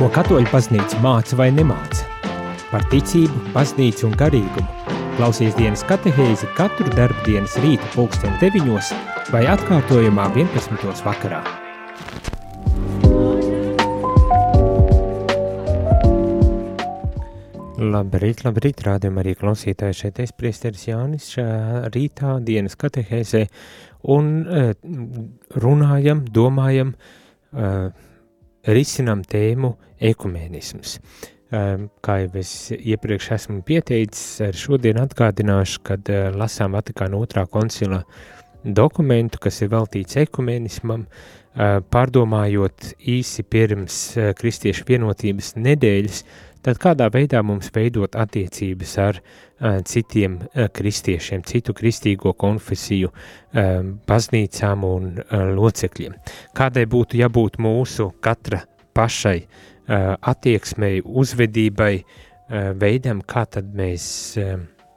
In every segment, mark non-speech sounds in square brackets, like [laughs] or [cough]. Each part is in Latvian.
Ko katoļu baznīca māca vai nemāca? Par ticību, baznīcu un garīgumu. Klausies dienas katehēzi katru darbdienas rīta pulksten 9 vai atkārtojumā 11. vakarā. Labrīt, labrīt, rādījumā arī klausītāji šeit es priesteris Jānis šajā rītā dienas katehēzē un uh, runājam, domājam, uh, risinam tēmu ekumēnisms. Uh, kā jau es iepriekš esmu pieteicis, šodien atgādināšu, kad uh, lasām Vatikāna otrā koncila dokumentu, kas ir veltīts ekumēnismam, uh, pārdomājot īsi pirms uh, kristiešu vienotības nedēļas, uh, tad kādā veidā mums veidot attiecības ar citiem kristiešiem, citu kristīgo konfesiju baznīcām un locekļiem. Kādai būtu jābūt mūsu katra pašai attieksmei, uzvedībai, veidam, kā tad mēs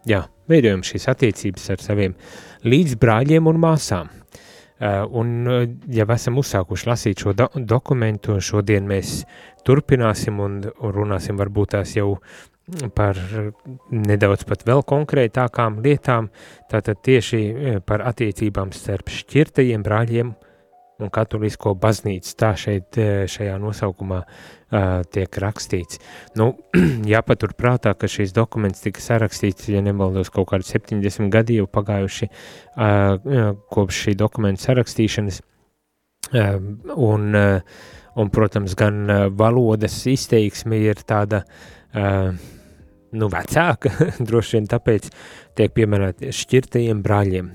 jā, veidojam šīs attiecības ar saviem līdzbrāļiem un māsām. Un, ja esam uzsākuši lasīt šo do dokumentu, šodien mēs turpināsim un, un runāsim varbūt tās jau par nedaudz pat vēl konkrētākām lietām, tātad tieši e, par attiecībām starp šķirtajiem brāļiem un katolisko baznīcu. Tā šeit e, šajā nosaukumā uh, tiek rakstīts. Nu, [clears throat] jāpatur prātā, ka šīs dokuments tika sarakstīts, ja nemaldos, kaut kādi 70 gadi jau pagājuši uh, kopš šī dokumenta sarakstīšanas, un uh, Un, protams, gan uh, valodas izteiksme ir tāda, uh, nu, vecāka, [laughs] droši vien tāpēc tiek pieminēti šķirtajiem brāļiem.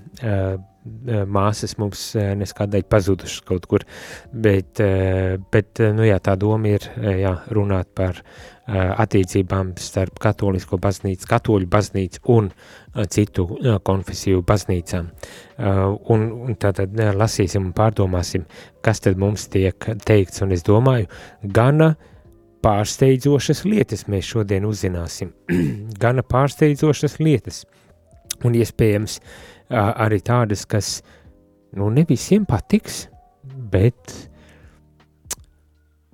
Uh, māsas mums neskādēļ pazudušas kaut kur, bet, bet nu jā, tā doma ir jā, runāt par attiecībām starp katolisko baznīcu, katoļu baznīcu un citu konfesiju baznīcām. Un, un tātad lasīsim un pārdomāsim, kas tad mums tiek teikts, un es domāju, gana pārsteidzošas lietas mēs šodien uzzināsim, [clears throat] gana pārsteidzošas lietas, un iespējams arī tādas, kas, nu, ne visiem patiks, bet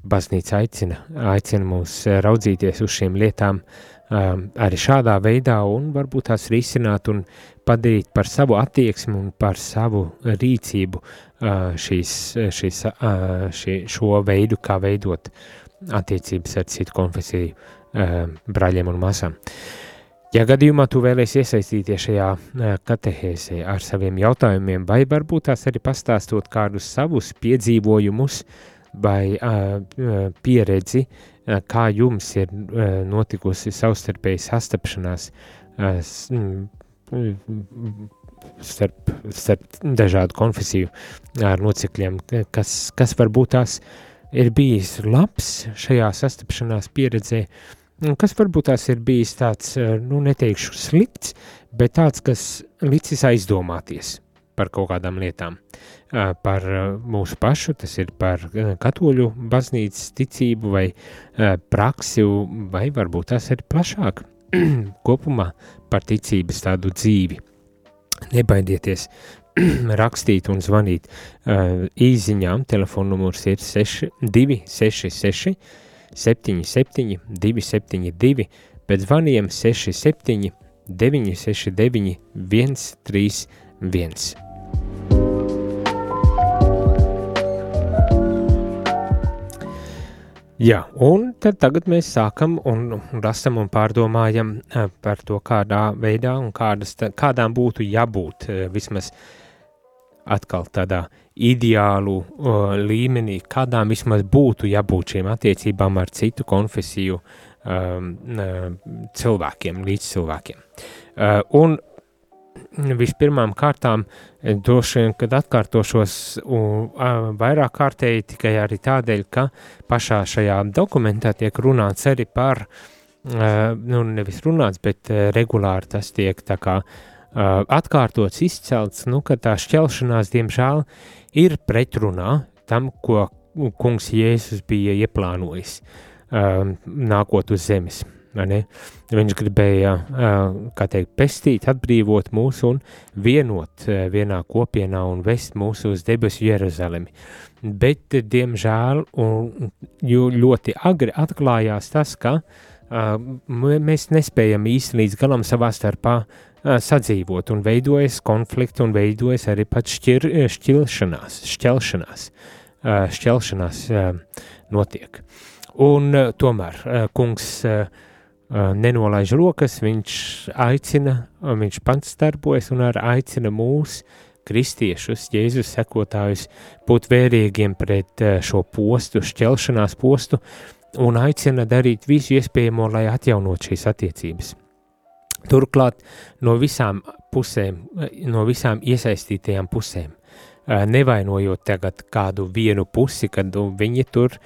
baznīca aicina, aicina mūs raudzīties uz šīm lietām uh, arī šādā veidā un varbūt tās risināt un padarīt par savu attieksmi un par savu rīcību uh, šīs, šīs, uh, šī, šo veidu, kā veidot attiecības ar citu konfesiju uh, brāļiem un māsām. Ja gadījumā tu vēlēsies iesaistīties šajā uh, katehēzē ar saviem jautājumiem, vai varbūt tās arī pastāstot kādus savus piedzīvojumus vai uh, pieredzi, uh, Eh, kā jums ir eh, notikusi savstarpēji sastapšanās eh, mm, starp, starp dažādu konfesiju locekļiem, kas, kas varbūt tās ir bijis labs šajā sastapšanās pieredzē, kas varbūt tās ir bijis tāds, nu, neteikšu slikts, bet tāds, kas licis aizdomāties par kaut kādām lietām. Par mūsu pašu, tas ir par katoļu baznīcas ticību vai praksi, vai varbūt tas ir plašāk [clears throat] kopumā par ticības tādu dzīvi. Nebaidieties [clears throat] rakstīt un zvanīt īziņām, telefona numurs ir 266 77 272, pēc zvaniem 67 969 131. Jā, un tagad mēs sākam un lasam un pārdomājam eh, par to, kādā veidā un kādas, kādām būtu jābūt eh, vismaz atkal tādā ideālu uh, līmenī, kādām vismaz būtu jābūt šīm attiecībām ar citu konfesiju um, uh, cilvēkiem, līdz cilvēkiem. Uh, un vispirmām kārtām e, droši vien, kad atkārtošos vairāk kārtēji tikai arī tādēļ, ka pašā šajā dokumentā tiek runāts arī par, nu nevis runāts, bet e, regulāri tas tiek tā kā atkārtots, izcelts, nu, ka tā šķelšanās, diemžēl, ir pretrunā tam, ko kungs Jēzus bija ieplānojis nākot uz zemes. Viņš gribēja, kā teikt, pestīt, atbrīvot mūs un vienot vienā kopienā un vest mūs uz debesu Jeruzalemi. Bet, diemžēl, un ļoti agri atklājās tas, ka mēs nespējam īsti līdz galam savā starpā sadzīvot, un veidojas konflikti, un veidojas arī pat šķir, šķilšanās, šķelšanās, šķelšanās notiek. Un tomēr kungs nenolaiž rokas, viņš aicina, viņš pats starpojas un arī aicina mūs, kristiešus, Jēzus sekotājus, būt vērīgiem pret šo postu, šķelšanās postu, un aicina darīt visu iespējamo, lai atjaunot šīs attiecības. Turklāt no visām pusēm, no visām iesaistītajām pusēm, nevainojot tagad kādu vienu pusi, kad viņi tur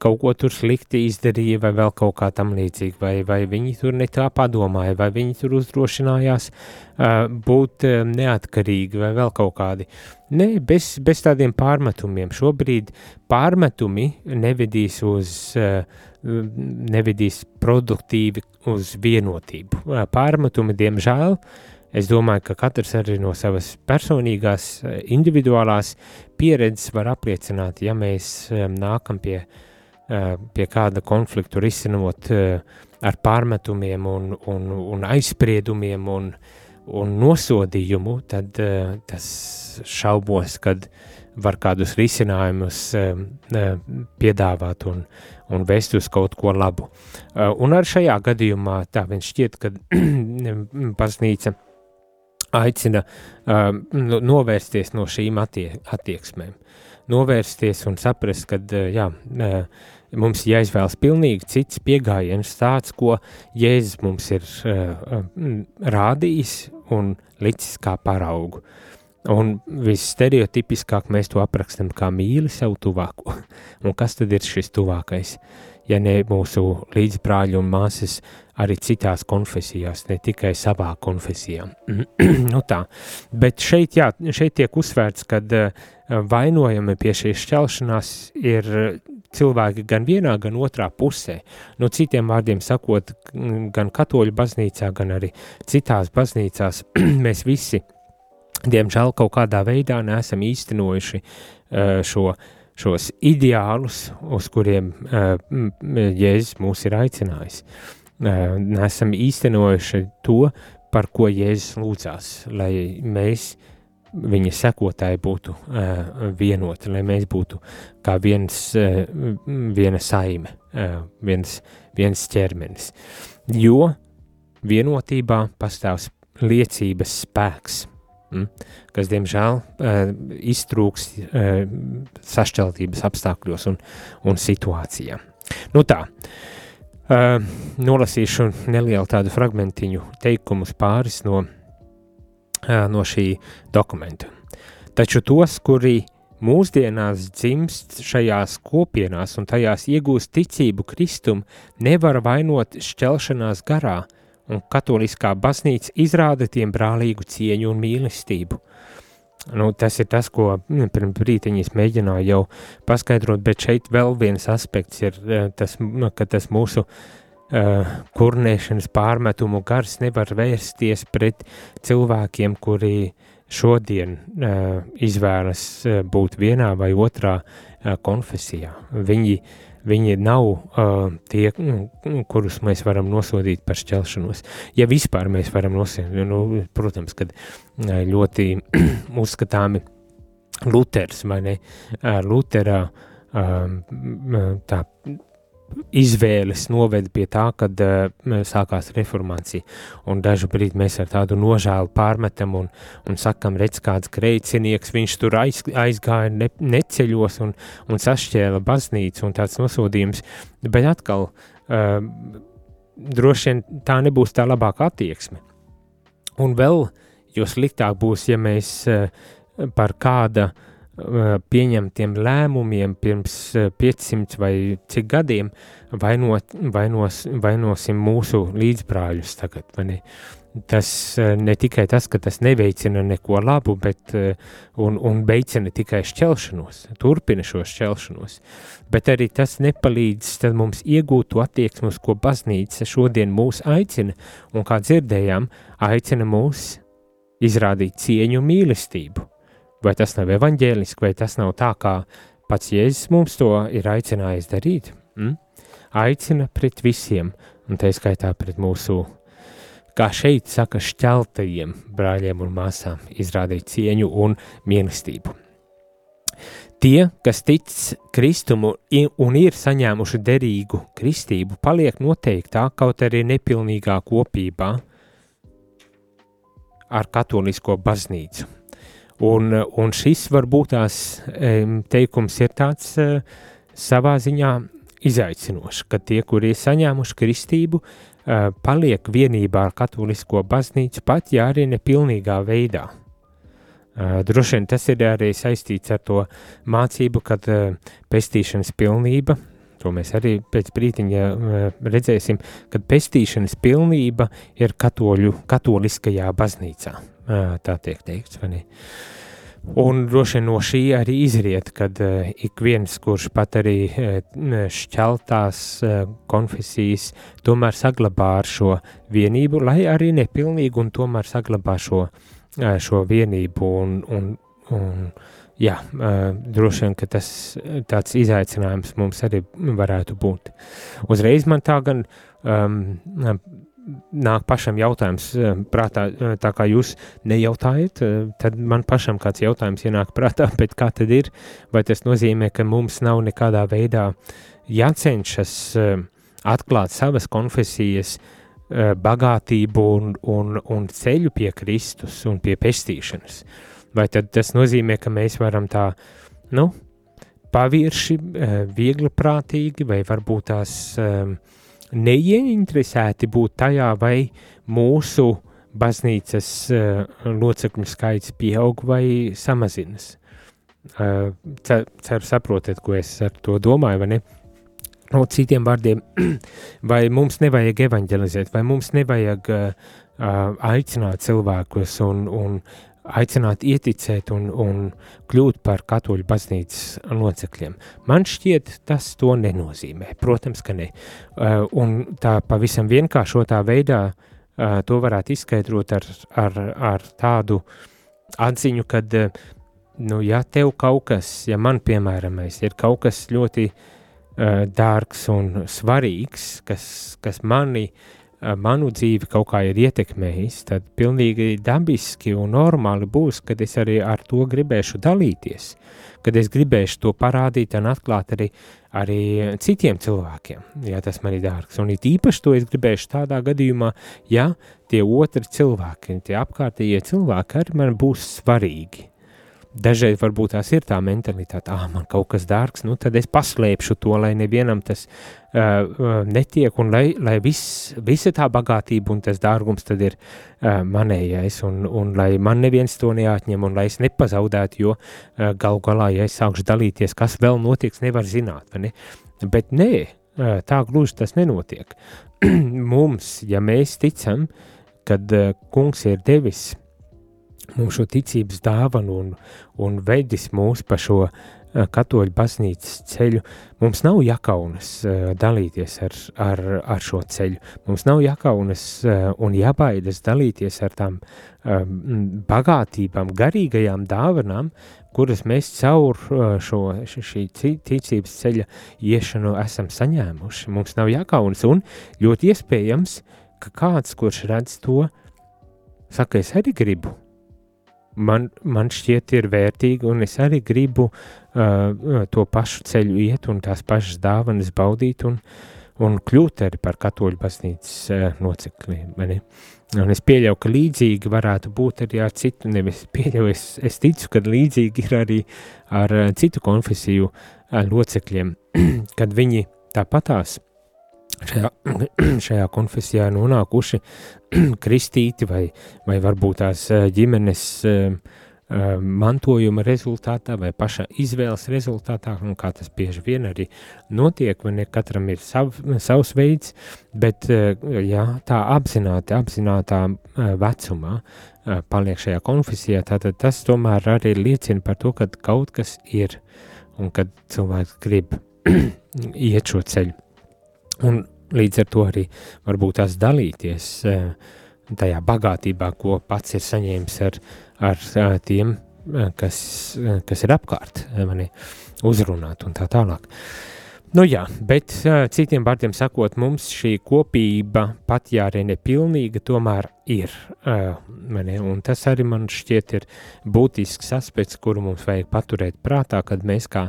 kaut ko tur slikti izdarīja, vai vēl kaut kā tam līdzīga, vai, vai viņi tur ne tā padomāja, vai viņi tur uzdrošinājās būt neatkarīgi, vai vēl kaut kādi. Nē, bez, bez tādiem pārmetumiem. Šobrīd pārmetumi nevedīs uz, nevedīs produktīvi uz vienotību. Pārmetumi, diemžēl, Es domāju, ka katrs arī no savas personīgās, individuālās pieredzes var apliecināt, ja mēs nākam pie, pie kāda konfliktu risinot ar pārmetumiem un, un, un aizspriedumiem un, un nosodījumu, tad tas šaubos, kad var kādus risinājumus piedāvāt un, un vest uz kaut ko labu. Un ar šajā gadījumā tā viņš šķiet, ka [clears throat] baznīca aicina uh, novērsties no šīm attie attieksmēm. Novērsties un saprast, ka uh, jā, uh, mums jāizvēlas pilnīgi cits pieejams, tāds, ko Jēzus mums ir uh, rādījis un licis kā paraugu. Un visstereotipiskāk mēs to aprakstam kā mīli savu tuvāko. [laughs] Un kas tad ir šis tuvākais? Ja ne mūsu līdzbrāļi un māsas arī citās konfesijās, ne tikai savā konfesijā. [clears throat] nu tā, bet šeit, jā, šeit tiek uzsvērts, ka uh, vainojami pie šīs šķelšanās ir cilvēki gan vienā, gan otrā pusē. Nu, citiem vārdiem sakot, gan katoļu baznīcā, gan arī citās baznīcās [clears throat] mēs visi, diemžēl, kaut kādā veidā neesam īstenojuši uh, šo šos ideālus, uz kuriem uh, Jēzus mūs ir aicinājis. Uh, nesam īstenojuši to, par ko Jēzus lūdzās, lai mēs, viņa sekotāji, būtu vienoti, lai mēs būtu kā viens, viena saime, viens, viens ķermenis. Jo vienotībā pastāv liecības spēks, kas, diemžēl, uh, iztrūks uh, sašķeltības apstākļos un, un situācijā. Nu tā, uh, Uh, nolasīšu nelielu tādu fragmentiņu, teikumus pāris no, uh, no šī dokumenta. Taču tos, kuri mūsdienās dzimst šajās kopienās un tajās iegūst ticību Kristum, nevar vainot šķelšanās garā, un katoliskā baznīca izrāda tiem brālīgu cieņu un mīlestību. Nu, tas ir tas, ko nu, pirms brīdiņas mēģināju jau paskaidrot, bet šeit vēl viens aspekts ir eh, tas, nu, ka tas mūsu uh, kurnēšanas pārmetumu gars nevar vērsties pret cilvēkiem, kuri šodien uh, izvēlas būt vienā vai otrā uh, konfesijā. Viņi Viņi nav uh, tie, nu, kurus mēs varam nosodīt par šķelšanos. Ja vispār mēs varam nosodīt, nu, protams, kad ļoti [clears throat] uzskatāmi Luters vai ne, Lutera uh, tā izvēles noveda pie tā, kad uh, sākās reformācija. Un dažu brīdi mēs ar tādu nožēlu pārmetam un, un sakam, redz, kāds greicinieks, viņš tur aiz, aizgāja ne, neceļos un, un sašķēla baznīcu un tāds nosodījums. Bet atkal, uh, droši vien tā nebūs tā labākā attieksme. Un vēl, jo sliktāk būs, ja mēs uh, par kāda uh, pieņemtiem lēmumiem pirms 500 eh, vai cik gadiem vainot, vainos, vainosim mūsu līdzbrāļus tagad, tas ne tikai tas, ka tas neveicina neko labu, bet un, un veicina tikai šķelšanos, turpina šo šķelšanos, bet arī tas nepalīdz mums iegūt to attieksmi, uz ko baznīca šodien mūs aicina, un kā dzirdējām, aicina mūs izrādīt cieņu un mīlestību. Vai tas nav evaņģēliski, vai tas nav tā, kā pats Jēzus mums to ir aicinājis darīt? Mm? Aicina pret visiem, un tā skaitā pret mūsu kā šeit saka, šķeltajiem brāļiem un māsām izrādīt cieņu un mīlestību. Tie, kas tic Kristumu un ir saņēmuši derīgu kristību, paliek noteiktā, kaut arī nepilnīgā kopībā ar katolisko baznīcu. Un, un šis varbūt tās teikums ir tāds savā ziņā izaicinošs, ka tie, kuri ir saņēmuši kristību, Eh, paliek vienībā ar katolisko baznīcu, pat ja arī nepilnīgā veidā. Uh, droši vien tas ir arī saistīts ar to mācību, kad pestīšanas pilnība, to mēs arī pēc brīdiņa uh, redzēsim, kad pestīšanas pilnība ir katoļu, katoliskajā baznīcā. Tā tiek teikts, vai ne? Un droši vien no šī arī izriet, kad uh, ik viens, kurš pat arī uh, šķeltās konfesijas, tomēr saglabā šo vienību, lai arī nepilnīgi, un tomēr saglabā šo, šo vienību. Un, un, un, jā, uh, droši vien, tas tāds izaicinājums mums arī varētu būt. Uzreiz man tā gan um, nāk pašam jautājums eh, prātā, eh, tā kā jūs nejautājat, eh, tad man pašam kāds jautājums ienāk prātā, [laughs] bet kā tad ir, vai tas nozīmē, ka mums nav nekādā veidā jācenšas atklāt savas konfesijas bagātību un, un, un ceļu pie Kristus un pie pestīšanas. Vai tad tas nozīmē, ka mēs varam tā, nu, pavirši, viegli prātīgi, vai varbūt tās um, neieinteresēti būt tajā, vai mūsu baznīcas uh, locekļu skaits pieaug vai samazinās. Uh, cer, ceru, saprotat, ko es ar to domāju, vai ne? No citiem vārdiem, [clears throat] vai mums nevajag evanģelizēt, vai mums nevajag uh, aicināt cilvēkus un, un aicināt ieticēt un, un kļūt par katoļu baznīcas locekļiem. Man šķiet, tas to nenozīmē. Protams, ka ne. Uh, un tā pavisam vienkāršotā veidā uh, to varētu izskaidrot ar, ar, ar tādu atziņu, ka, uh, nu, ja tev kaut kas, ja man, piemēram, ir kaut kas ļoti dārgs un svarīgs, kas, kas mani uh, manu dzīvi kaut kā ir ietekmējis, tad pilnīgi dabiski un normāli būs, kad es arī ar to gribēšu dalīties, kad es gribēšu to parādīt un atklāt arī, arī citiem cilvēkiem, ja tas man ir dārgs. Un it īpaši to es gribēšu tādā gadījumā, ja tie otri cilvēki, tie apkārtējie cilvēki arī man būs svarīgi. Dažreiz varbūt tās ir tā mentalitāte, ah, man kaut kas dārgs, nu tad es paslēpšu to, lai nevienam tas uh, netiek, un lai, lai viss, visa tā bagātība un tas dārgums tad ir uh, manējais, un, un lai man neviens to neatņem, un lai es nepazaudētu, jo uh, galu galā, ja es sākšu dalīties, kas vēl notiks, nevar zināt, vai ne? Bet nē, uh, tā gluži tas nenotiek. [clears throat] Mums, ja mēs ticam, kad uh, kungs ir devis mums šo ticības dāvanu un, un vedis mūs pa šo uh, katoļu baznīcas ceļu, mums nav jākaunas uh, dalīties ar, ar, ar šo ceļu. Mums nav jākaunas uh, un jābaidas dalīties ar tām bagātībām, garīgajām dāvanām, kuras mēs caur šo, šī ticības ceļa iešanu esam saņēmuši. Mums nav jākaunas un ļoti iespējams, ka kāds, kurš redz to, saka, es arī gribu man, man šķiet, ir vērtīgi, un es arī gribu uh, to pašu ceļu iet un tās pašas dāvanas baudīt un, un kļūt arī par katoļu baznīcas uh, locekli. Un es pieļauju, ka līdzīgi varētu būt arī ar citu, nevis pieļauju, es, es ticu, ka līdzīgi ir arī ar uh, citu konfesiju uh, locekļiem, [clears throat] kad viņi tāpatās šajā, [clears throat] šajā konfesijā nonākuši [clears throat] kristīti vai, vai varbūt tās eh, ģimenes eh, mantojuma rezultātā vai paša izvēles rezultātā, un kā tas bieži vien arī notiek, vai ne katram ir sav, savs veids, bet jā, tā apzināti, apzinātā vecumā paliek šajā konfesijā, tātad tas tomēr arī liecina par to, ka kaut kas ir, un kad cilvēks grib [clears throat] iet šo ceļu. Un līdz ar to arī varbūt tās dalīties tajā bagātībā, ko pats ir saņēmis ar, ar tiem, kas, kas ir apkārt, mani uzrunāt un tā tālāk. Nu jā, bet citiem vārdiem sakot, mums šī kopība, pat ja arī nepilnīga, tomēr ir. Mani, un tas arī man šķiet ir būtisks aspekts, kuru mums vajag paturēt prātā, kad mēs kā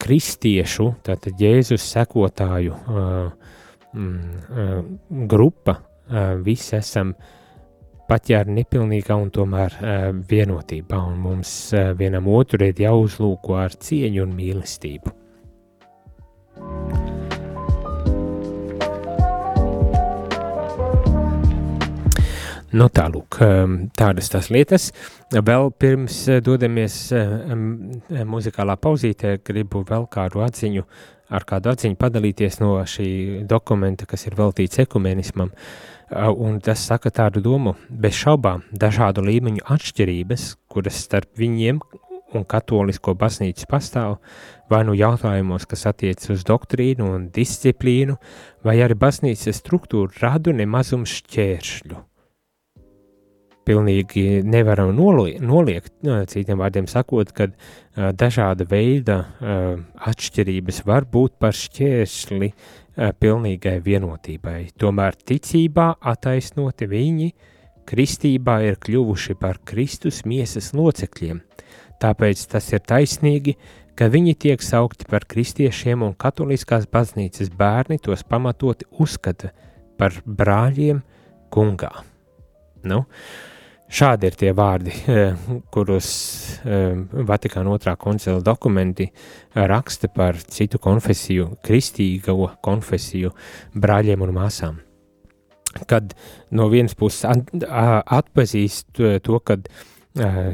kristiešu, tātad Jēzus sekotāju grupa, visi esam pat ja ir nepilnīga un tomēr vienotībā, un mums vienam otru ir jāuzlūko ar cieņu un mīlestību. Nu, tālūk, ehm, tādas tās lietas. Vēl pirms eh, dodamies ehm, muzikālā pauzītē, gribu vēl kādu atziņu, ar kādu atziņu padalīties no šī dokumenta, kas ir veltīts ekumenismam. Eh, un tas saka tādu domu, bez šaubām dažādu līmeņu atšķirības, kuras starp viņiem un katolisko baznīcu pastāv, vai nu jautājumos, kas attiecas uz doktrīnu un disciplīnu, vai arī baznīcas struktūru radu nemazums šķēršļu pilnīgi nevaram noliegt, citiem vārdiem sakot, ka dažāda veida atšķirības var būt par šķērsli pilnīgai vienotībai. Tomēr ticībā attaisnoti viņi kristībā ir kļuvuši par Kristus miesas locekļiem. Tāpēc tas ir taisnīgi, ka viņi tiek saukti par kristiešiem un katoliskās baznīcas bērni tos pamatoti uzskata par brāļiem kungā. Nu, uh, Šādi ir tie vārdi, eh, kurus eh, Vatikāna otrā koncila dokumenti eh, raksta par citu konfesiju, kristīgo konfesiju brāļiem un māsām. Kad no vienas puses atpazīst to, ka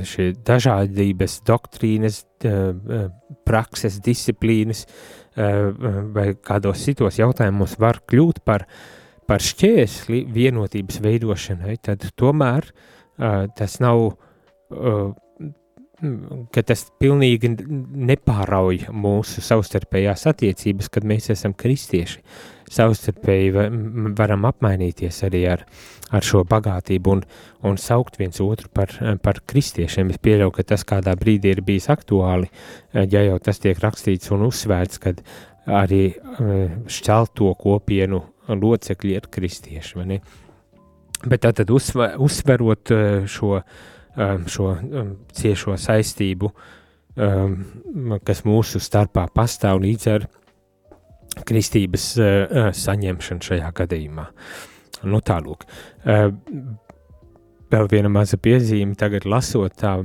šī dažādības doktrīnas, prakses, disciplīnas vai kādos citos jautājumos var kļūt par, par šķēsli vienotības veidošanai, tad tomēr uh, tas nav, ka tas pilnīgi nepārauj mūsu savstarpējās attiecības, kad mēs esam kristieši. Savstarpēji varam apmainīties arī ar, ar šo bagātību un, un saukt viens otru par, par kristiešiem. Es pieļauju, ka tas kādā brīdī ir bijis aktuāli, ja jau tas tiek rakstīts un uzsvērts, kad arī šķelto kopienu locekļi ir kristieši, vai ne? Bet tātad uzsver, uzsverot eh, šo, eh, šo um, ciešo saistību, kas mūsu starpā pastāv līdz ar kristības saņemšanu šajā gadījumā. Nu, tālūk. Uh, vēl viena maza piezīme, tagad lasot tā,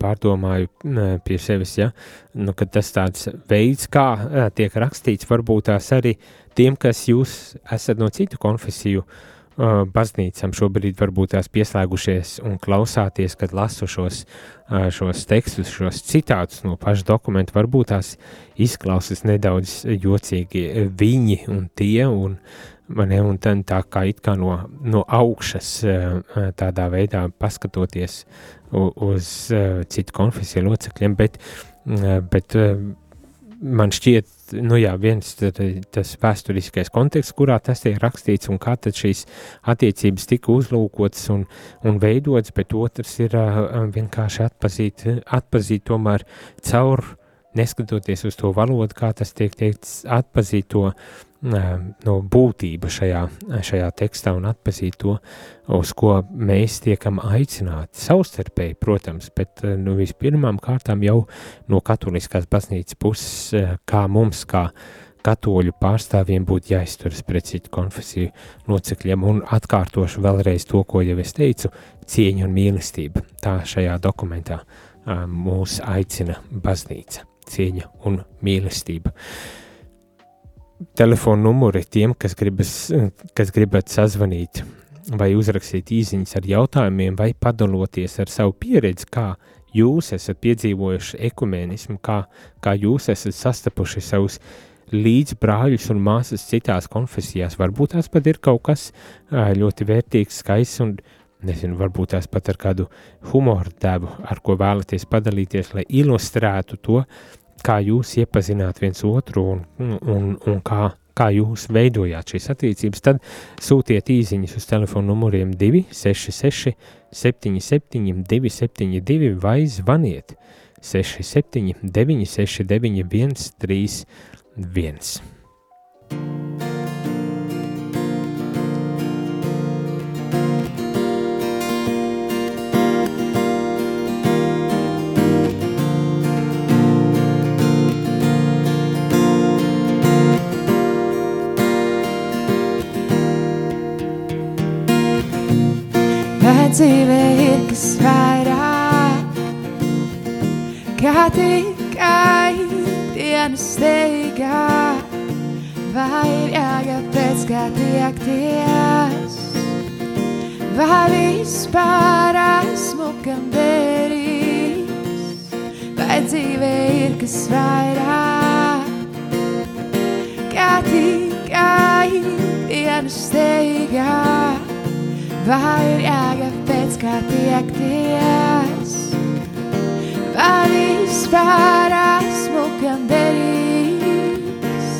pārdomāju pie sevis, ja, nu, tas tāds veids, kā tiek rakstīts, varbūt tās arī tiem, kas jūs esat no citu konfesiju uh, baznīcām šobrīd varbūt tās pieslēgušies un klausāties, kad lasu šos, šos tekstus, šos citātus no paša dokumenta, varbūt tās izklausas nedaudz jocīgi viņi un tie, un, ne, un tā, tā kā it kā no, no augšas tādā veidā paskatoties uz citu konfesiju locekļiem, bet, bet man šķiet, nu jā, viens tas vēsturiskais konteksts, kurā tas tiek rakstīts un kā tad šīs attiecības tika uzlūkotas un, un veidotas, bet otrs ir vienkārši atpazīt, atpazīt tomēr caur, neskatoties uz to valodu, kā tas tiek teikts, atpazīt to no būtība šajā, šajā tekstā un atpazīt to, uz ko mēs tiekam aicināti savstarpēji, protams, bet nu, vispirmām kārtām jau no katoliskās baznīcas puses, kā mums, kā katoļu pārstāvjiem būtu jāizturas pret citu konfesiju locekļiem un atkārtošu vēlreiz to, ko jau es teicu, cieņa un mīlestība. Tā šajā dokumentā mūs aicina baznīca, cieņa un mīlestība. Uh, telefona numuri tiem, kas, gribas, kas gribat sazvanīt vai uzrakstīt īsiņas ar jautājumiem vai padaloties ar savu pieredzi, kā jūs esat piedzīvojuši ekumēnismu, kā, kā jūs esat sastapuši savus līdzbrāļus un māsas citās konfesijās. Varbūt tās pat ir kaut kas ļoti vērtīgs, skaists un, nezinu, varbūt tās pat ar kādu humoru devu, ar ko vēlaties padalīties, lai ilustrētu to, kā jūs iepazināt viens otru un, un, un kā, kā jūs veidojāt šīs attiecības, tad sūtiet īsiņas uz telefonu numuriem 266, 77, 272 vai zvaniet 67, 969, 131. Dzīvē ir kas vairāk, kā tikai dienas steigā, vai ir jāgad pēc kā tiekties, vai vispār esmu kam derīgs, vai dzīvē ir kas vairāk, kā tikai dienas steigā, vai ir jāgad pēc kā tiekties. Vai vispār esmu kam derīgs,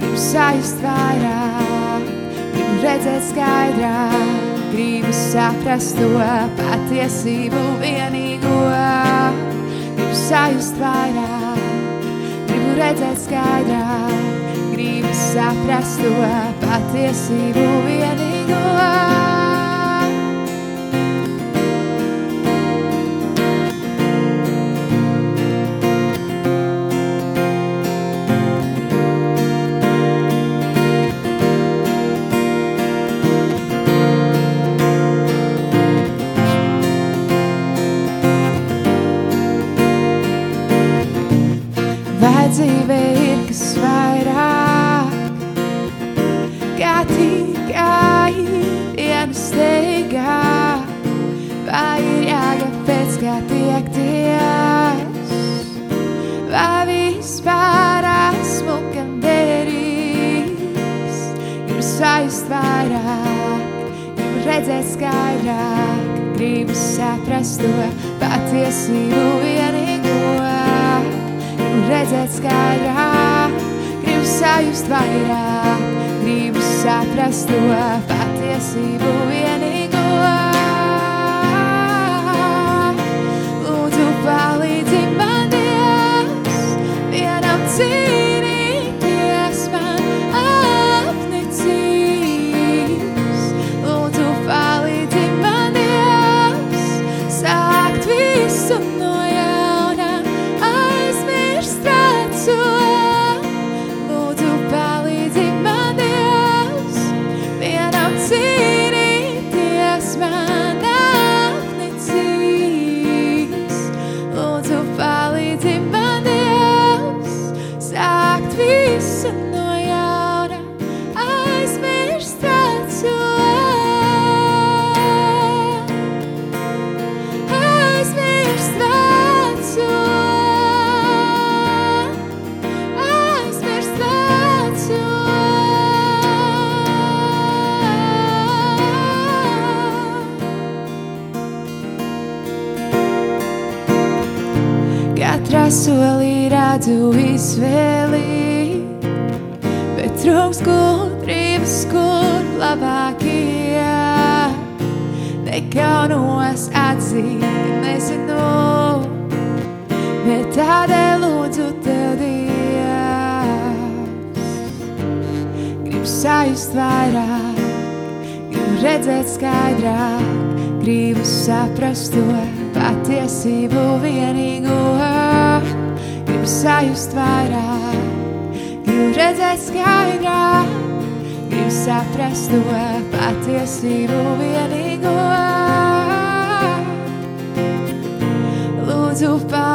gribu sajust vairāk, gribu redzēt skaidrāk, gribu saprast to patiesību vienīgo. Gribu sajust vairāk, gribu redzēt skaidrāk, gribu saprast to patiesību vienīgo.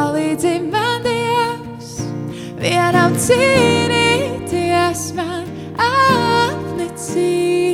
Palīdzi man Dievs, vienam cīnīties man apnicīs.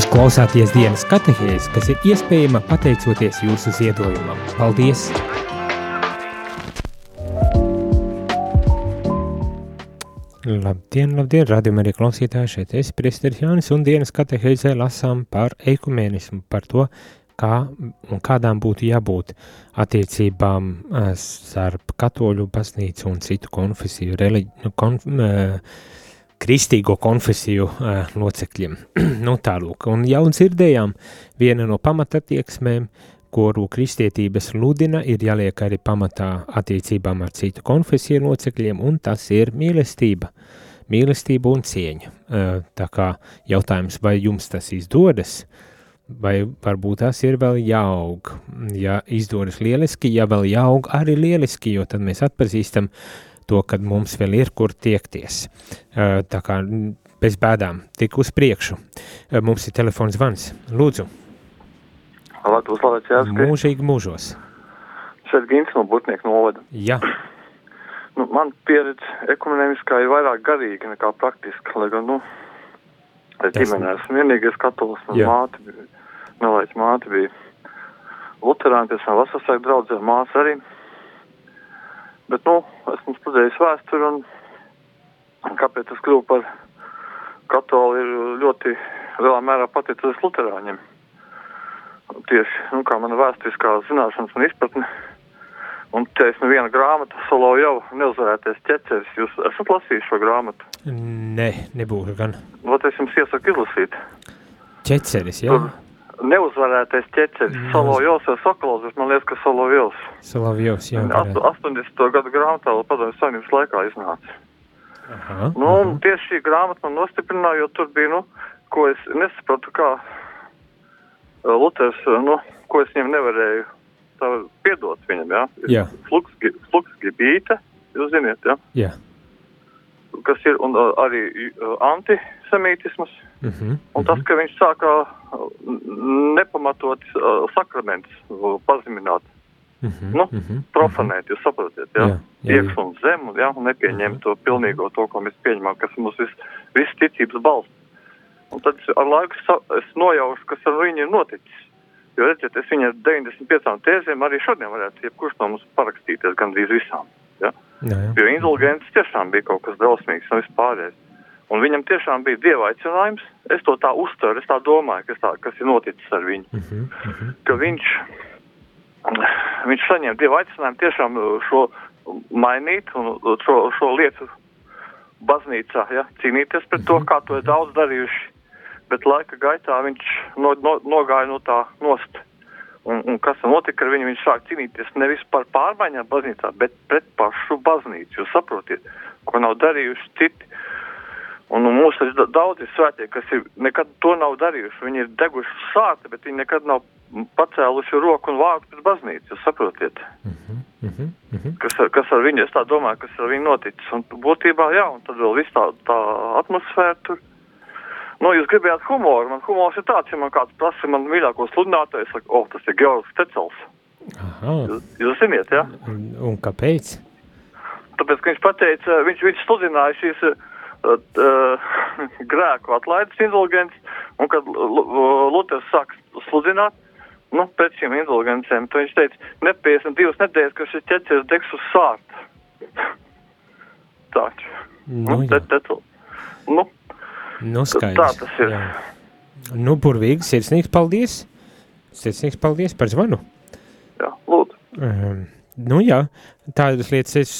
Jūs klausāties dienas katehēs, kas ir iespējama pateicoties jūsu ziedojumam. Paldies! Labdien, labdien, radījumā arī klausītāji šeit es, priesteris Jānis, un dienas katehēzē lasām par ekumēnismu, par to, kā un kādām būtu jābūt attiecībām eh, starp katoļu baznīcu un citu konfesiju, reliģiju, konf, eh, kristīgo konfesiju uh, locekļiem. [clears throat] nu, tālūk, un jau dzirdējām, viena no pamatatieksmēm, kuru kristietības ludina, ir jāliek arī pamatā attiecībām ar citu konfesiju locekļiem, un tas ir mīlestība. Mīlestība un cieņa. Uh, tā kā jautājums, vai jums tas izdodas, vai varbūt tas ir vēl jāaug. Ja izdodas lieliski, ja vēl jāaug arī lieliski, jo tad mēs atpazīstam to, kad mums vēl ir kur tiekties. Tā kā bez bēdām, tik uz priekšu. Mums ir telefons zvans. Lūdzu, Latvijas slavēts jāsaka. mūžīgi mūžos. Šeit Gins no Butnieku novada. Jā, Nu, man pieredze ekumenēmiskā ir vairāk garīga nekā praktiska, lai gan, nu, es ģimenē esmu vienīgais katolis, Jā. māte bija, nelaiķa māte bija luterāna, pēc tam vasarsaik draudzē, māsa arī. Bet, nu, esmu studējis vēsturi, un, un kāpēc es kļuvu par katoli ir ļoti lielā mērā pateicoties luterāņiem. Tieši, nu, kā mana vēsturiskā zināšanas un izpratne. Un te es nu viena grāmata, Solo jau neuzvarēties ķeceris. Jūs esat lasījuši šo grāmatu? nē, nebūtu gan. Ot, es jums iesaku izlasīt. Ķeceris, jā, Neuzvarētais ķeceris, Neuz- Solo Jovs vai Sokolovs, man liekas, ka Solo Jovs. Salavjovs, jā. Ast- varētu. 80. gadu grāmatā vēl padomju saimnības laikā iznāca. Aha, Nu, aha. tieši šī grāmata man nostiprināja, jo tur bija, nu, ko es nesapratu, kā uh, Luters, uh, nu, ko es viņam nevarēju piedot viņam, jā. Jā. Fluks, fluks gibīte, jūs ziniet, jā. Jā, kas ir un, uh, arī uh, antisemītisms, mhm, un tas, ka viņš sāka uh, nepamatot uh, sakramentus pazemināt, mhm, nu, mhm, profanēt, jūs saprotiet, jā? Jā, jā, Iekš un zem, un, jā, un nepieņemt Mhm. to pilnīgo, to, ko mēs pieņemam, kas mums vis, viss ticības balsts. Un tad ar laiku es nojaušu, kas ar viņu ir noticis. Jo, redziet, es viņu ar 95 tēzēm arī šodien varētu, jebkurš no mums parakstīties gandrīz visām. Ja? Jā, jā. Jo indulgents tiešām bija kaut kas drausmīgs un vispārējais. Un viņam tiešām bija dieva aicinājums. Es to tā uztveru, es tā domāju, kas, tā, kas ir noticis ar viņu. Mhm, mhm, Ka viņš, viņš saņēma dieva aicinājumu tiešām šo mainīt un šo, šo lietu baznīcā, ja, cīnīties pret to, kā to ir daudz darījuši. Bet laika gaitā viņš no, no, nogāja no tā nost. Un, un kas notika ar viņu? Viņš sāk cīnīties nevis par pārmaiņām baznīcā, bet pret pašu baznīcu. Jūs saprotiet, ko nav darījuši citi. Un nu, mūsu ir da- daudzi svētie, kas ir nekad to nav darījuši. Viņi ir deguši uz sāta, bet viņi nekad nav pacēluši roku un vārdu pret baznīcu. Jūs saprotiet, mhm, mhm, mhm. kas ar, kas ar viņu, es tā domāju, kas ar viņu noticis. Un būtībā, jā, un tad vēl viss tā, tā atmosfēra tur. Nu, jūs gribējāt humoru. Man humors ir tāds, ja man kāds prasa man mīļāko sludinātāju, es saku, oh, tas ir Georgs Tecels. Aha, Jūs, jūs ziniet, jā? un, un kāpēc? Tāpēc, ka viņš pateica, viņš, viņš sludināja šīs uh, uh, [laughs] grēku atlaides indulgences, un kad Lu- Lu- Luters sāk sludināt, nu, pēc šīm indulgencēm, tad viņš teica, nepiesam divas nedēļas, ka šis ķeceris degs uz sārta. [laughs] taču. Nu, Nu, jā. te, te, tu- nu, Nu, tā skaidrs. tas ir. Jā. Nu, burvīgi, sirsnīgs paldies. Sirsnīgs paldies par zvanu. jā, lūdzu. Um, nu jā, tādas lietas es,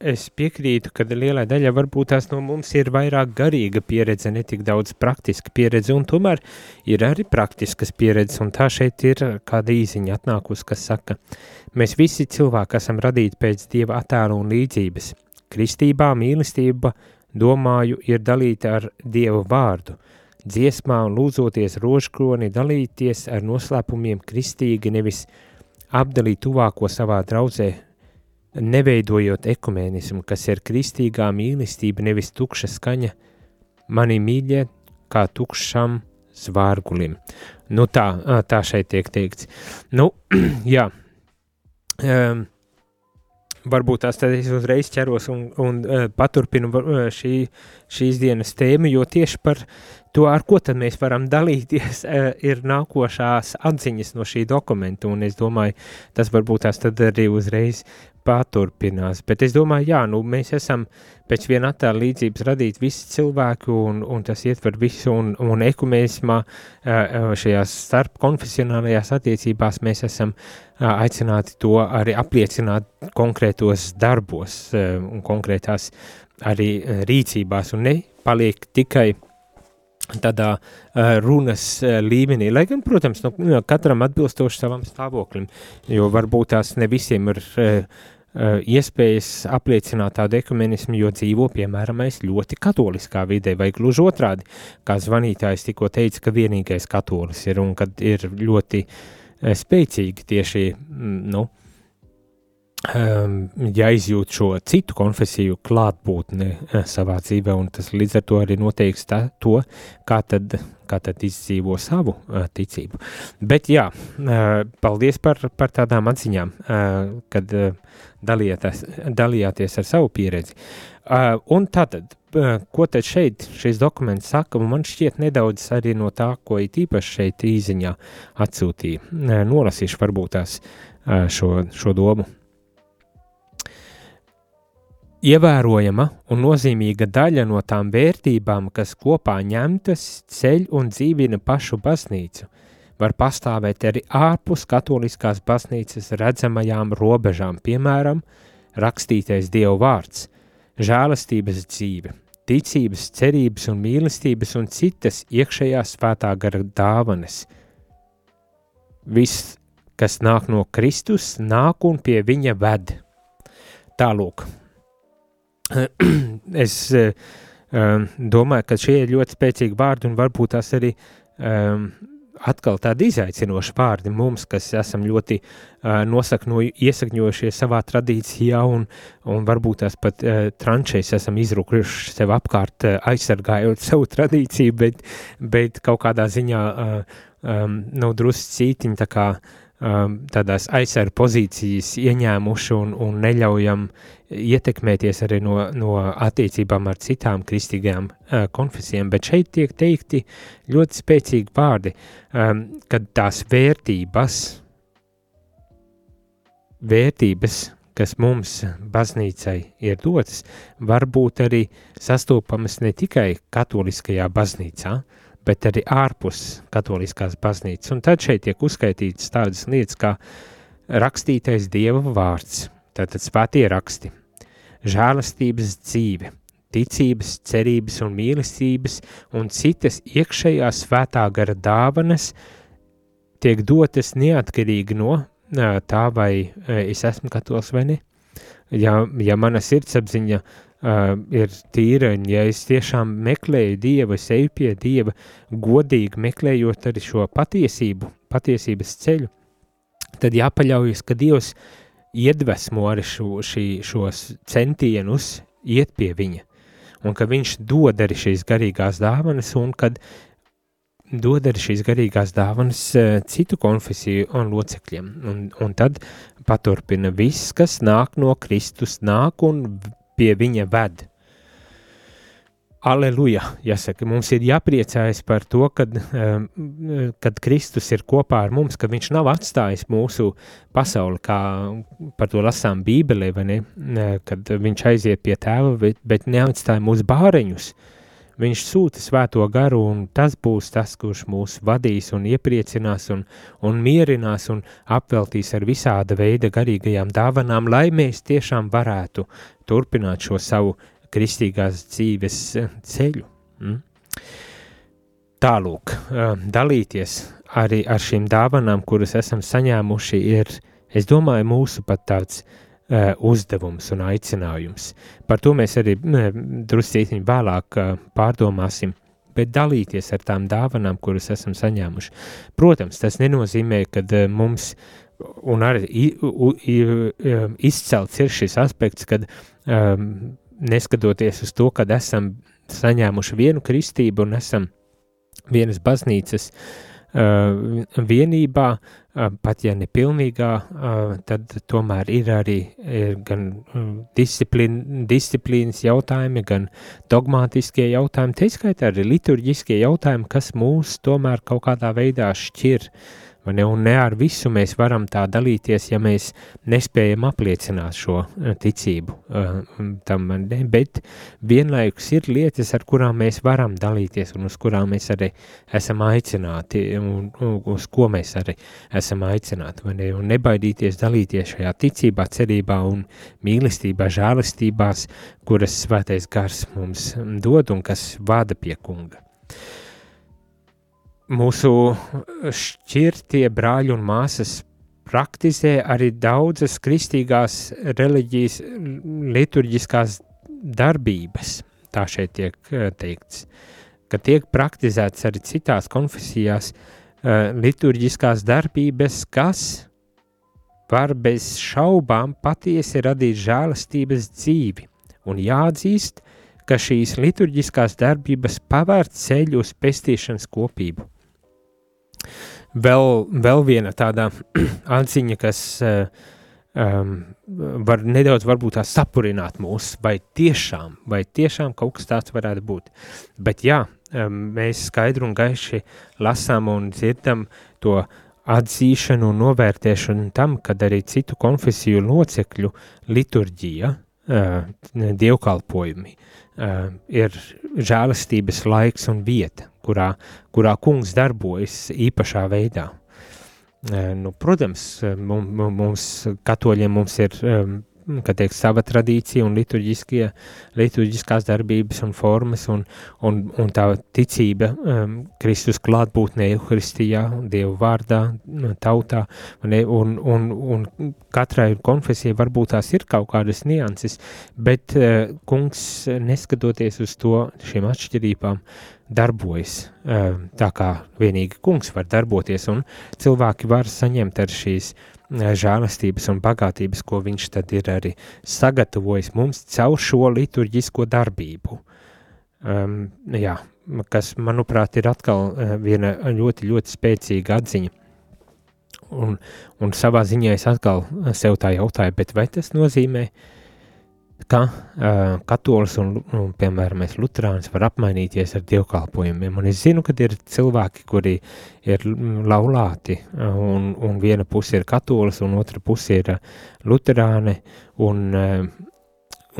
es piekrītu, ka lielai daļai varbūt tās no mums ir vairāk garīga pieredze, ne tik daudz praktiska pieredze, un tomēr ir arī praktiskas pieredzes, un tā šeit ir kāda īziņa atnākusi, kas saka, mēs visi cilvēki esam radīti pēc Dieva attēla un līdzības. Kristībā mīlestība, domāju, ir dalīta ar Dieva vārdu. Dziesmā un lūdzoties rožkroni dalīties ar noslēpumiem kristīgi nevis apdalīt tuvāko savā draudzē, neveidojot ekumēnismu, kas ir kristīgā mīlestība, nevis tukša skaņa, mani mīļie kā tukšam zvārgulim. Nu tā, tā šeit tiek teikts. Nu, [clears throat] jā, um, varbūt tās tad es uzreiz ķeros un, un uh, paturpinu uh, šī, šīs dienas tēmu, jo tieši par to, ar ko tad mēs varam dalīties, uh, ir nākošās atziņas no šī dokumenta, un es domāju, tas varbūt tās tad arī uzreiz paturpinās, bet es domāju, jā, nu mēs esam pēc viena attēla līdzības radīti visi cilvēki, un, un tas ietver visu, un, un ekumēnismā uh, šajās starp konfesionālajās attiecībās mēs esam uh, aicināti to arī apliecināt konkrētos darbos uh, un konkrētās arī uh, rīcībās, un ne paliek tikai tādā uh, runas uh, līmenī, lai gan, protams, no, no katram atbilstoši savam stāvoklim, jo varbūt tās ne visiem ir uh, iespējas apliecināt tādu ekumenismu, jo dzīvo, piemēram, es ļoti katoliskā vidē, vai gluži otrādi, kā zvanītājs tikko teica, ka vienīgais katolis ir un kad ir ļoti spēcīgi tieši, mm, nu, um, ja izjūt šo citu konfesiju klātbūtni uh, savā dzīvē, un tas līdz ar to arī noteiks tā, to, kā tad, kā tad izdzīvo savu uh, ticību. Bet jā, uh, paldies par, par tādām atziņām, kad dalījāties, ar savu pieredzi. Un tātad, ko tad šeit šis dokuments saka, man šķiet nedaudz arī no tā, ko it īpaši šeit īziņā atsūtīja. Nolasīšu varbūt tās šo, šo domu. Ievērojama un nozīmīga daļa no tām vērtībām, kas kopā ņemtas, ceļ un dzīvina pašu baznīcu, var pastāvēt arī ārpus katoliskās baznīcas redzamajām robežām, piemēram, rakstītais Dieva vārds, žēlastības dzīve, ticības, cerības un mīlestības un citas iekšējā svētā gara dāvanas. Viss, kas nāk no Kristus, nāk un pie viņa ved. Tālūk, [clears throat] es uh, domāju, ka šie ir ļoti spēcīgi vārdi un varbūt tās arī um, atkal tādi izaicinoši vārdi mums, kas esam ļoti uh, nosakno, iesakņojušies savā tradīcijā un, un varbūt tās pat uh, tranšēs esam izrūkuši sev apkārt, uh, aizsargājot [laughs] savu tradīciju, bet, bet kaut kādā ziņā uh, um, nu, drusci cītiņi tā kā um, tādās aizsargu pozīcijas ieņēmuši un, un neļaujam ietekmēties arī no, no attiecībām ar citām kristīgajām uh, konfesijām, bet šeit tiek teikti ļoti spēcīgi vārdi, um, kad tās vērtības, vērtības, kas mums baznīcai ir dotas, var būt arī sastopamas ne tikai katoliskajā baznīcā, bet arī ārpus katoliskās baznīcas. Un tad šeit tiek uzskaitītas tādas lietas kā rakstītais Dieva vārds, tātad svētie raksti, žēlastības dzīve, ticības, cerības un mīlestības un citas iekšējā svētā gara dāvanas tiek dotas neatkarīgi no tā, vai es esmu katolis vai ne. Ja, ja mana sirdsapziņa uh, ir tīra, un ja es tiešām meklēju Dievu, es eju pie Dieva, godīgi meklējot arī šo patiesību, patiesības ceļu, tad jāpaļaujas, ka Dievs iedvesmo arī šo, šī, šos centienus iet pie viņa, un ka viņš dod arī šīs garīgās dāvanas, un kad dod arī šīs garīgās dāvanas uh, citu konfesiju un locekļiem, un, un tad paturpina viss, kas nāk no Kristus, nāk un pie viņa ved. Aleluja! Jāsaka, mums ir jāpriecājas par to, kad, kad Kristus ir kopā ar mums, ka viņš nav atstājis mūsu pasauli, kā par to lasām Bībelē? Kad viņš aiziet pie tēva, bet, bet neatstāja mūsu bāreņus. Viņš sūta svēto garu, un tas būs tas, kurš mūs vadīs un iepriecinās un, un mierinās un apveltīs ar visāda veida garīgajām dāvanām, lai mēs tiešām varētu turpināt šo savu kristīgās dzīves eh, ceļu. Mm? Tālūk, eh, dalīties arī ar šīm dāvanām, kuras esam saņēmuši, ir, es domāju, mūsu pat tāds uh, uzdevums un aicinājums. Par to mēs arī druscītiņi vēlāk uh, pārdomāsim, bet dalīties ar tām dāvanām, kuras esam saņēmuši. Protams, tas nenozīmē, ka uh, mums, un arī izcelts ir šis aspekts, kad um, neskatoties uz to, ka esam saņēmuši vienu kristību un esam vienas baznīcas uh, vienībā, uh, pat ja nepilnīgā, uh, tad tomēr ir arī ir gan uh, disciplin, disciplīnas jautājumi, gan dogmātiskie jautājumi, te skaitā arī liturģiskie jautājumi, kas mūs tomēr kaut kādā veidā šķir. uh, Ne, un ne ar visu mēs varam tā dalīties, ja mēs nespējam apliecināt šo eh, ticību uh, tam, ne, bet vienlaikus ir lietas, ar kurām mēs varam dalīties un uz kurām mēs arī esam aicināti un uz ko mēs arī esam aicināti, ne, un nebaidīties dalīties šajā ticībā, cerībā un mīlestībā, žēlistībās, kuras svētais gars mums dod un kas vada pie kunga mūsu šķirtie brāļi un māsas praktizē arī daudzas kristīgās reliģijas liturģiskās darbības, tā šeit tiek eh, teikts, ka tiek praktizēts arī citās konfesijās uh, liturģiskās darbības, kas var bez šaubām patiesi radīt žēlastības dzīvi, un jāatzīst, ka šīs liturģiskās darbības pavēr ceļu uz pestīšanas kopību. Vēl, vēl viena tāda [clears throat] atziņa, kas uh, um, var nedaudz varbūt tā sapurināt mūs, vai tiešām, vai tiešām kaut kas tāds varētu būt. Bet jā, um, mēs skaidru un gaiši lasām un dzirdam to atzīšanu un novērtēšanu tam, kad arī citu konfesiju locekļu liturģija, uh, dievkalpojumi, ir žēlastības laiks un vieta, kurā, kurā kungs darbojas īpašā veidā. Nu, protams, mums, mums katoļiem mums ir kā teikt, sava tradīcija un liturģiskās darbības un formas un, un, un tā ticība um, Kristus klātbūtnē Euharistijā, Dievu vārdā, tautā, un, un, un, un katrai konfesijai varbūt tās ir kaut kādas nianses, bet uh, kungs, neskatoties uz to šīm atšķirībām, darbojas tā, kā vienīgi kungs var darboties, un cilvēki var saņemt ar šīs žēlastības un bagātības, ko viņš tad ir arī sagatavojis mums caur šo liturģisko darbību. Um, jā, kas, manuprāt, ir atkal viena ļoti, ļoti spēcīga atziņa. Un, un savā ziņā es atkal sev tā jautāju, bet vai tas nozīmē, uh, ka uh, katolis un, un, piemēram, mēs luterānis var apmainīties ar dievkalpojumiem. Un es zinu, ka ir cilvēki, kuri ir laulāti, un, un viena puse ir katolis, un otra puse ir luterāne, un, uh,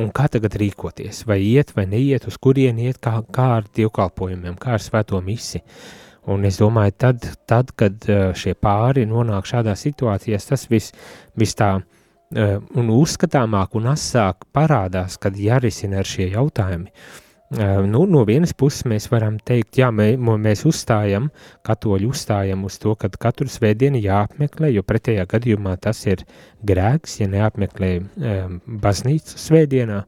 un kā tagad rīkoties, vai iet vai neiet, uz kurien iet, kā, kā ar dievkalpojumiem, kā ar svēto misi. Un es domāju, tad, tad kad šie pāri nonāk šādā situācijā, tas viss vis tā uh, un uzskatāmāk un asāk parādās, kad jārisina ar šie jautājumi. Eh, nu, no vienas puses mēs varam teikt, jā, mē, mēs uzstājam, katoļi uzstājam uz to, ka katru svētdienu jāapmeklē, jo pretējā gadījumā tas ir grēks, ja neapmeklē um, baznīcu svētdienā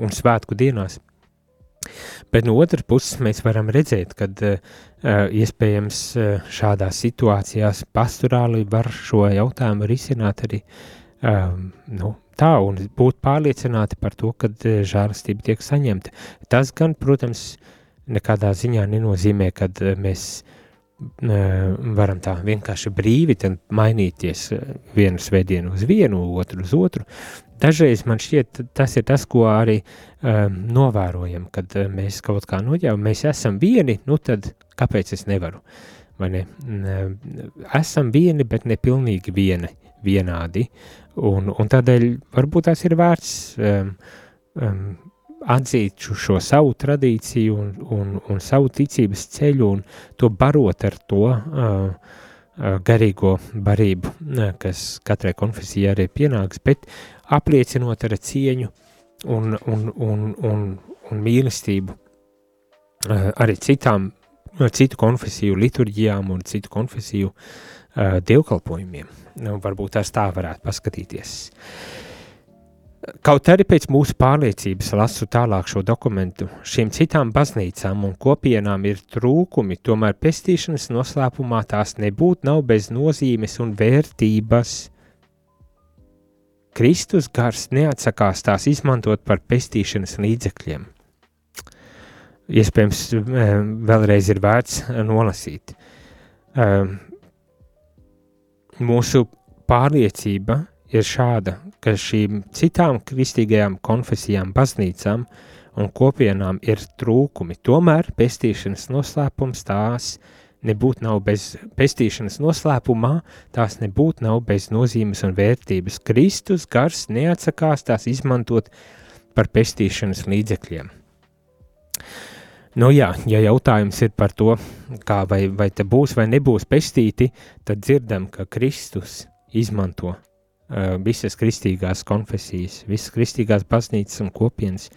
un svētku dienās. Bet no otras puses mēs varam redzēt, ka uh, iespējams šādās situācijās pastorāli var šo jautājumu risināt arī uh, um, nu, tā un būt pārliecināti par to, ka e, žēlastība tiek saņemta. Tas gan, protams, nekādā ziņā nenozīmē, ka e, mēs uh, varam tā vienkārši brīvi mainīties vienu svētdienu uz vienu, otru uz otru, dažreiz man šķiet, tas ir tas, ko arī um, novērojam, kad uh, mēs kaut kā noģēvam, mēs esam vieni, nu tad kāpēc es nevaru? Vai ne? Esam vieni, bet ne pilnīgi vieni, vienādi, un, un tādēļ varbūt tās ir vērts um, um, atzīt šo, savu tradīciju un, un, un savu ticības ceļu un to barot ar to uh, garīgo barību, kas katrai konfesijai arī pienāks, bet apliecinot ar cieņu un, un, un, un, un mīlestību arī citām, citu konfesiju liturģijām un citu konfesiju uh, dievkalpojumiem. Nu, varbūt tās tā varētu paskatīties. Kaut arī pēc mūsu pārliecības lasu tālāk šo dokumentu, šīm citām baznīcām un kopienām ir trūkumi, tomēr pestīšanas noslēpumā tās nebūtu nav bez nozīmes un vērtības – Kristus gars neatsakās tās izmantot par pestīšanas līdzekļiem. Iespējams, eh, vēlreiz ir vērts nolasīt. Mūsu pārliecība ir šāda, ka šīm citām kristīgajām konfesijām, baznīcām un kopienām ir trūkumi. Tomēr pestīšanas noslēpums tās nebūtu nav bez pestīšanas noslēpumā, tās nebūtu nav bez nozīmes un vērtības. Kristus gars neatsakās tās izmantot par pestīšanas līdzekļiem. Nu jā, ja jautājums ir par to, kā vai, vai te būs vai nebūs pestīti, tad dzirdam, ka Kristus izmanto uh, visas kristīgās konfesijas, visas kristīgās baznīcas un kopienas,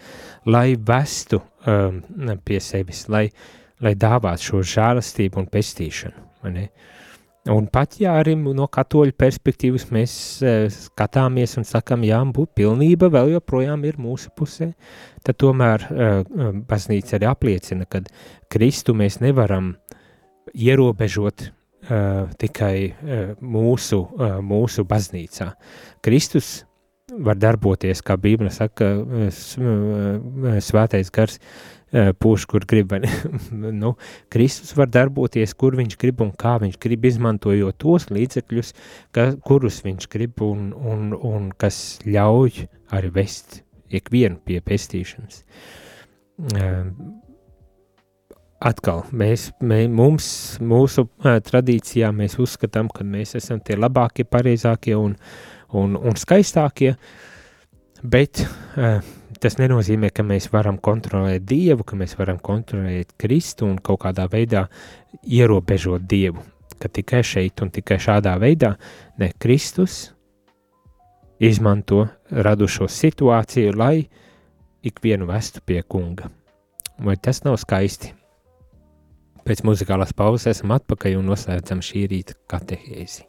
lai vestu um, pie sevis, lai uh, lai dāvātu šo žēlastību un pestīšanu. Un pat ja arī no katoļu perspektīvas mēs uh, skatāmies un sakam, jā, būt pilnība vēl joprojām ir mūsu pusē, tad tomēr uh, baznīca arī apliecina, ka Kristu mēs nevaram ierobežot tikai mūsu, mūsu baznīcā. Kristus var darboties, kā Bībele saka, svētais gars pūš, kur grib. [laughs] nu, Kristus var darboties, kur viņš grib un kā viņš grib, izmantojot tos līdzekļus, ka, kurus viņš grib un, un, un kas ļauj arī vest ikvienu pie pestīšanas. Atkal, mēs, mē, mums, mūsu tradīcijā mēs uzskatām, ka mēs esam tie labākie, pareizākie un, un, un skaistākie, bet uh, tas nenozīmē, ka mēs varam kontrolēt Dievu, ka mēs varam kontrolēt Kristu un kaut kādā veidā ierobežot Dievu. Ka tikai šeit un tikai šādā veidā ne Kristus izmanto radušo situāciju, lai ikvienu vestu pie kunga. Vai tas nav skaisti? Pēc muzikālās pauzes esam atpakaļ un noslēdzam šī rīta katehēzi.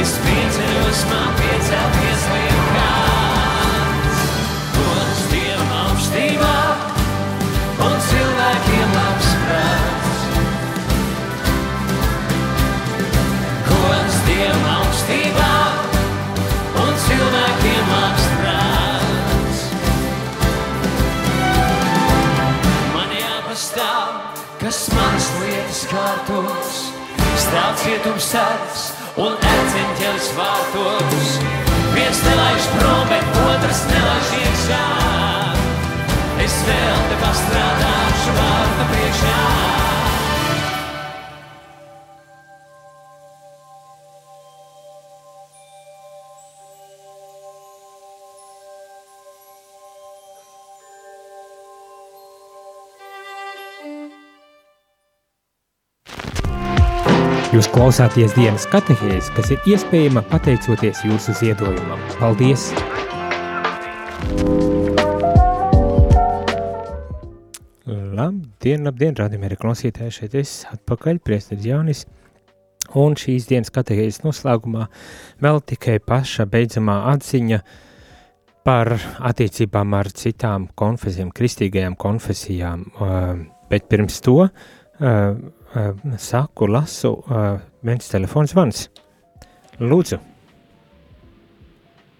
es pieceļos man piecelties vien kāds. Gods Dievam augstībā un cilvēkiem labs prāts. Gods Dievam augstībā un cilvēkiem labs prāts. Man jāpastāv, kas manas lietas kārtos, stāv cietums sargs un erceņķelis vārtos. Viens nelaiž prom, bet otrs nelaiž iekšā. Es vēl te pastrādāšu vārta priekšā. Jūs klausāties dienas katehēs, kas ir iespējama pateicoties jūsu ziedojumam. Paldies! Labdien, labdien, rādījumie arī klausītāji, šeit es atpakaļ, priesteris Jānis, un šīs dienas katehēs noslēgumā vēl tikai paša beidzamā atziņa par attiecībām ar citām konfesijām, kristīgajām konfesijām, bet pirms to saku, lasu viens telefons zvans. Lūdzu,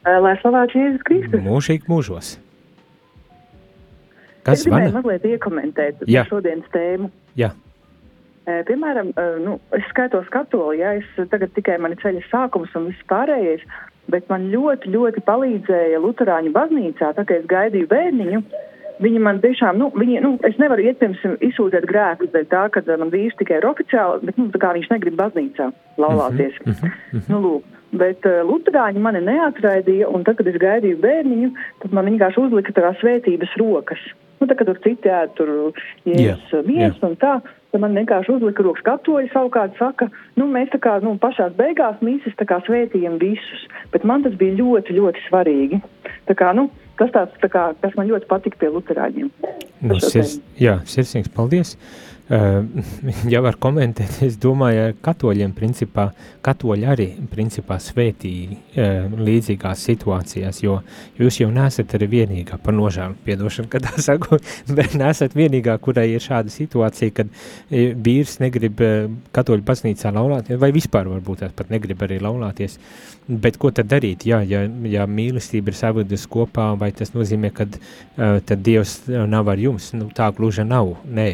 Lai slavēts Jēzus Kristus. mūžīgi mūžos. Kas es gribēju mazliet iekomentēt Jā. šodienas tēmu. Jā, Piemēram, nu, es skaitos katoļu, ja es tagad tikai mani ceļa sākums un viss pārējais, bet man ļoti, ļoti palīdzēja Lutāņu baznīcā, tā kā es gaidīju bērniņu. Viņi man tiešām, nu, viņi, nu, es nevaru iet pirms izsūtīt grēkus, dēļ tā, ka man vīrs tikai ir oficiāli, bet, nu, tā kā viņš negrib baznīcā laulāties. Mm -hmm. Nu, lūk. Bet uh, Lutāņi mani neatraidīja, un tad, kad es gaidīju bērniņu, tad man vienkārši uzlika tā svētības rokas. Nu, tā kā tur citi ēd, tur Jā, jēzus mies un tā, tad man vienkārši uzlika rokas katoļi savukārt saka, nu, mēs tā kā, nu, pašās beigās mīsas tā kā svētījam visus, bet man tas bija ļoti, ļoti svarīgi. Tā kā, nu, tas tāds, tā kā, kas man ļoti patika pie Lutāņiem. nu, sirs, jā sirsnīgs paldies. Uh, [laughs] ja var komentēt, [laughs] es domāju, ka katoļiem principā, katoļi arī principā svētī uh, līdzīgās situācijās, jo jūs jau nesat arī vienīgā par nožēlu, piedošanu, kad tā [laughs] saku, bet nesat vienīgā, kurai ir šāda situācija, kad eh, vīrs negrib eh, katoļu baznīcā laulāties, vai vispār varbūt tās pat negrib arī laulāties, bet ko tad darīt, jā, ja, ja mīlestība ir savudas kopā, vai tas nozīmē, ka tad Dievs eh, nav ar jums, nu tā gluži nav, nē,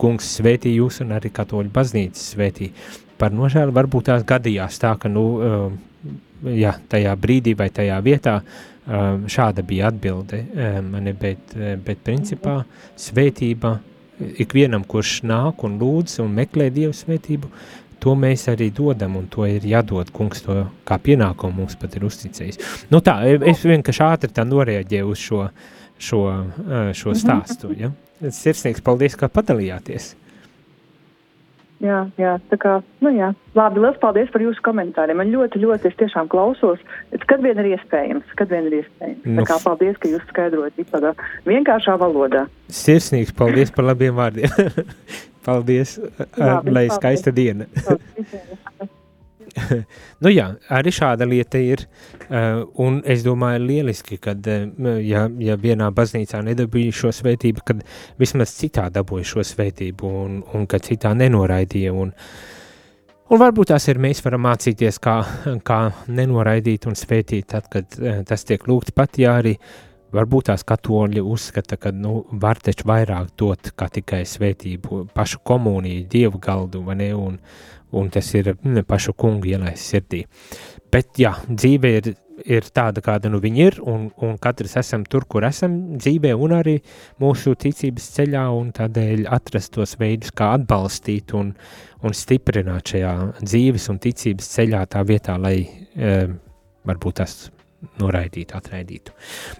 kungs svētī jūs un arī katoļu baznīca svētī. Par nožēlu varbūt tās gadījās tā, ka, nu, uh, jā, tajā brīdī vai tajā vietā uh, šāda bija atbilde, uh, mani, bet, bet principā svētība ikvienam, kurš nāk un lūdz un meklē Dievu svētību, to mēs arī dodam, un to ir jādod, kungs to kā pienākumu mums pat ir uzticējis. Nu tā, es vienkārši ātri tā noreaģēju uz šo, šo, uh, šo stāstu, ja? Sirsnīgs paldies, ka padalījāties. Jā, jā, tā kā, nu jā, labi, liels paldies par jūsu komentāriem. Man ļoti, ļoti, es tiešām klausos, kad vien ir iespējams, kad vien ir iespējams. Nu, Tā kā paldies, ka jūs skaidrojat tādā vienkāršā valodā. Sirsnīgs paldies par labiem vārdiem. [laughs] paldies, Labi, lai paldies. skaista diena. [laughs] nu jā, arī šāda lieta ir, uh, un es domāju lieliski, kad, uh, ja, ja vienā baznīcā nedabīja šo svētību, kad vismaz citā dabūja šo svētību, un, un ka citā nenoraidīja, un, un varbūt tās ir mēs varam mācīties, kā, kā nenoraidīt un svētīt tad, kad uh, tas tiek lūgts. Pat, ja arī Varbūt tās katoļi uzskata, ka nu, var taču vairāk dot kā tikai svētību, pašu komuniju, dievu galdu, vai ne, un, un tas ir ne, pašu kungu ielaist sirdī. Bet jā, dzīve ir, ir tāda, kāda nu viņa ir, un, un katrs esam tur, kur esam dzīvē, un arī mūsu ticības ceļā, un tādēļ atrast tos veidus, kā atbalstīt un, un stiprināt šajā dzīves un ticības ceļā tā vietā, lai e, varbūt tas noraidītu, atraidītu.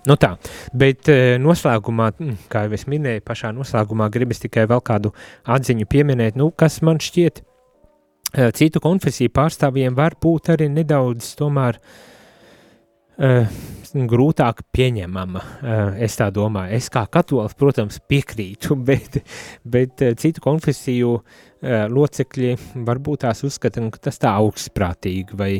Nu tā, bet e, noslēgumā, mm, kā jau es minēju, pašā noslēgumā gribas tikai vēl kādu atziņu pieminēt, nu, kas man šķiet e, citu konfesiju pārstāvjiem var būt arī nedaudz tomēr uh, grūtāk pieņemama. Uh, es tā domāju. Es kā katolis, protams, piekrītu, [laughs] bet, bet citu konfesiju uh, locekļi varbūt tās uzskata, ka tas tā augstprātīgi vai,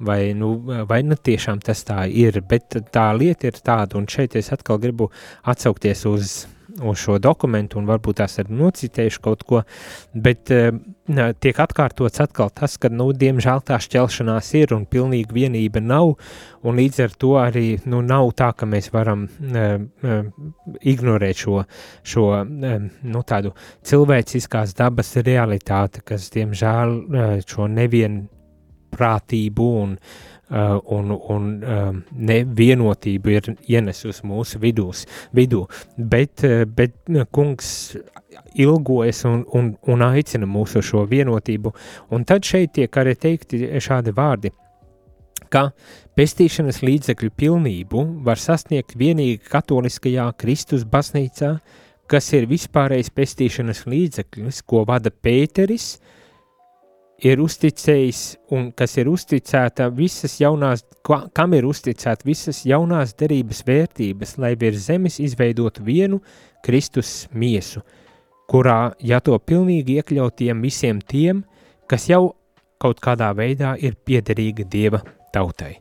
vai, nu, vai nu tiešām tas tā ir. Bet tā lieta ir tāda, un šeit es atkal gribu atsaukties uz uz šo dokumentu, un varbūt tās ir nocitējuši kaut ko, bet uh, tiek atkārtots atkal tas, ka, nu, diemžēl tā šķelšanās ir un pilnīga vienība nav, un līdz ar to arī, nu, nav tā, ka mēs varam uh, uh, ignorēt šo, šo nu, tādu cilvēciskās dabas realitāti, kas, diemžēl, šo nevienprātību un un, un um, nevienotību ir ienesusi mūsu vidūs, vidū. Bet, uh, bet kungs ilgojas un, un, un aicina mūsu šo vienotību. Un tad šeit tiek arī teikti šādi vārdi ka pestīšanas līdzekļu pilnību var sasniegt vienīgi katoliskajā Kristus baznīcā, kas ir vispārējais pestīšanas līdzeklis, ko vada Pēteris, uh, ir uzticējis un kas ir uzticēta visas jaunās, kam ir uzticēta visas jaunās derības vērtības, lai virs zemes izveidotu vienu Kristus miesu, kurā jāto pilnīgi iekļautiem visiem tiem, kas jau kaut kādā veidā ir piederīga Dieva tautai.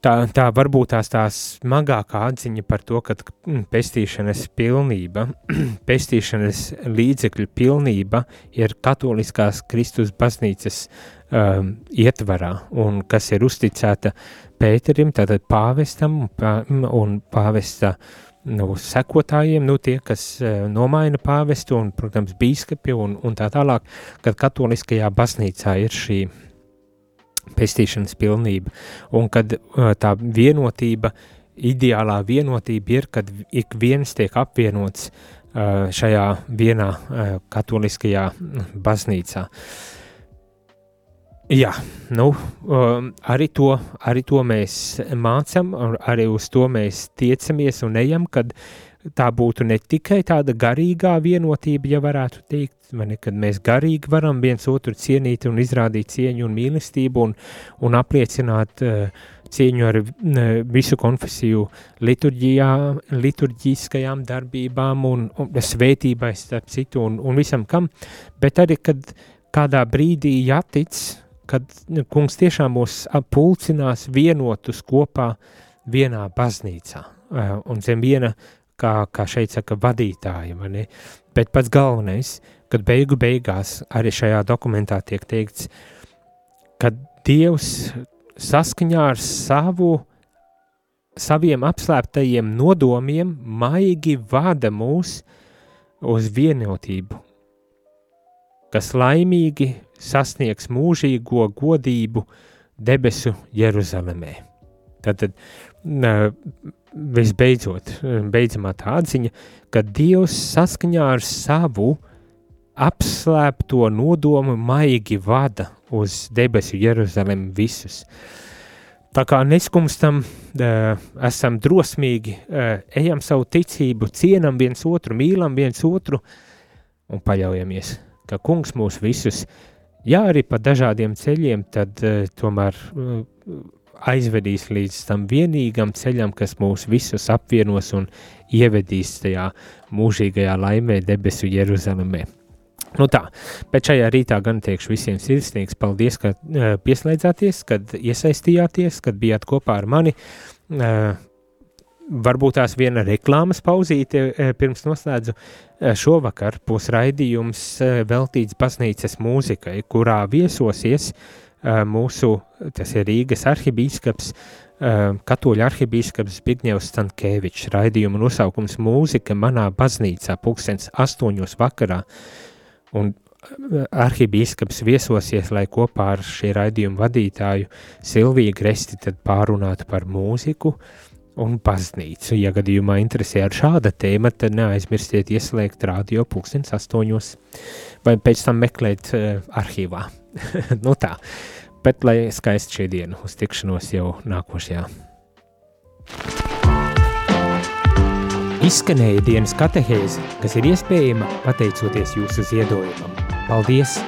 Tā, tā varbūt tās tā smagākā atziņa par to, ka mm, pestīšanas pilnība, [clears throat] pestīšanas līdzekļu pilnība ir katoliskās Kristus baznīcas um, ietvarā, un kas ir uzticēta Pēterim, tātad pāvestam un pāvesta nu, sekotājiem, nu tie, kas uh, nomaina pāvestu un, protams, bīskapi un, un tā tālāk, kad katoliskajā baznīcā ir šī pestīšanas pilnība, un kad uh, tā vienotība, ideālā vienotība ir, kad ik viens tiek apvienots uh, šajā vienā uh, katoliskajā baznīcā. Jā, nu, um, arī, to, arī to mēs mācām, arī uz to mēs tiecamies un ejam, kad tā būtu ne tikai tāda garīgā vienotība, ja varētu teikt, ne, kad mēs garīgi varam viens otru cienīt un izrādīt cieņu un mīlestību un, un apliecināt uh, cieņu ar uh, visu konfesiju liturģiskajām darbībām un, un svētībai starp citu un, un visam kam, bet arī, kad kādā brīdī jātic, kad nu, kungs tiešām mūs pulcinās vienotus kopā vienā baznīcā uh, un zem viena, kā, kā šeit saka, vadītāja, ne? bet pats galvenais, kad beigu beigās arī šajā dokumentā tiek teikts, ka Dievs saskaņā ar savu, saviem apslēptajiem nodomiem maigi vada mūs uz vienotību, kas laimīgi sasniegs mūžīgo godību debesu Jeruzalemē. Tātad visbeidzot, beidzamā tā atziņa, ka Dievs saskaņā ar savu apslēpto nodomu maigi vada uz debesu Jeruzalemi visus. Tā kā neskumstam, esam drosmīgi, ejam savu ticību, cienam viens otru, mīlam viens otru un paļaujamies, ka kungs mūs visus, jā, arī pa dažādiem ceļiem, tad tomēr aizvedīs līdz tam vienīgam ceļam, kas mūs visus apvienos un ievedīs tajā mūžīgajā laimē debesu Jeruzalemē. Nu tā, bet šajā rītā gan teikšu visiem sirsnīgs paldies, ka uh, pieslēdzāties, kad iesaistījāties, kad bijāt kopā ar mani. Uh, varbūt tās viena reklāmas pauzīte uh, pirms noslēdzu. Šovakar būs raidījums veltīts baznīcas mūzikai, kurā viesosies mūsu, tas ir Rīgas arhibīskaps, uh, katoļu arhibīskaps Bigņevs Stankēvičs, raidījuma nosaukums mūzika manā baznīcā, pulkstens astoņos vakarā, un arhibīskaps viesosies, lai kopā ar šī raidījuma vadītāju Silviju Gresti tad pārunātu par mūziku un baznīcu. Ja gadījumā interesē ar šāda tēma, tad neaizmirstiet ieslēgt radio pulkstens astoņos vai pēc tam meklēt uh, arhīvā. [laughs] nu tā, bet lai skaisti šī diena uz tikšanos jau nākošajā. Izskanēja dienas katehēze, kas ir iespējama pateicoties jūsu ziedojumam. Paldies!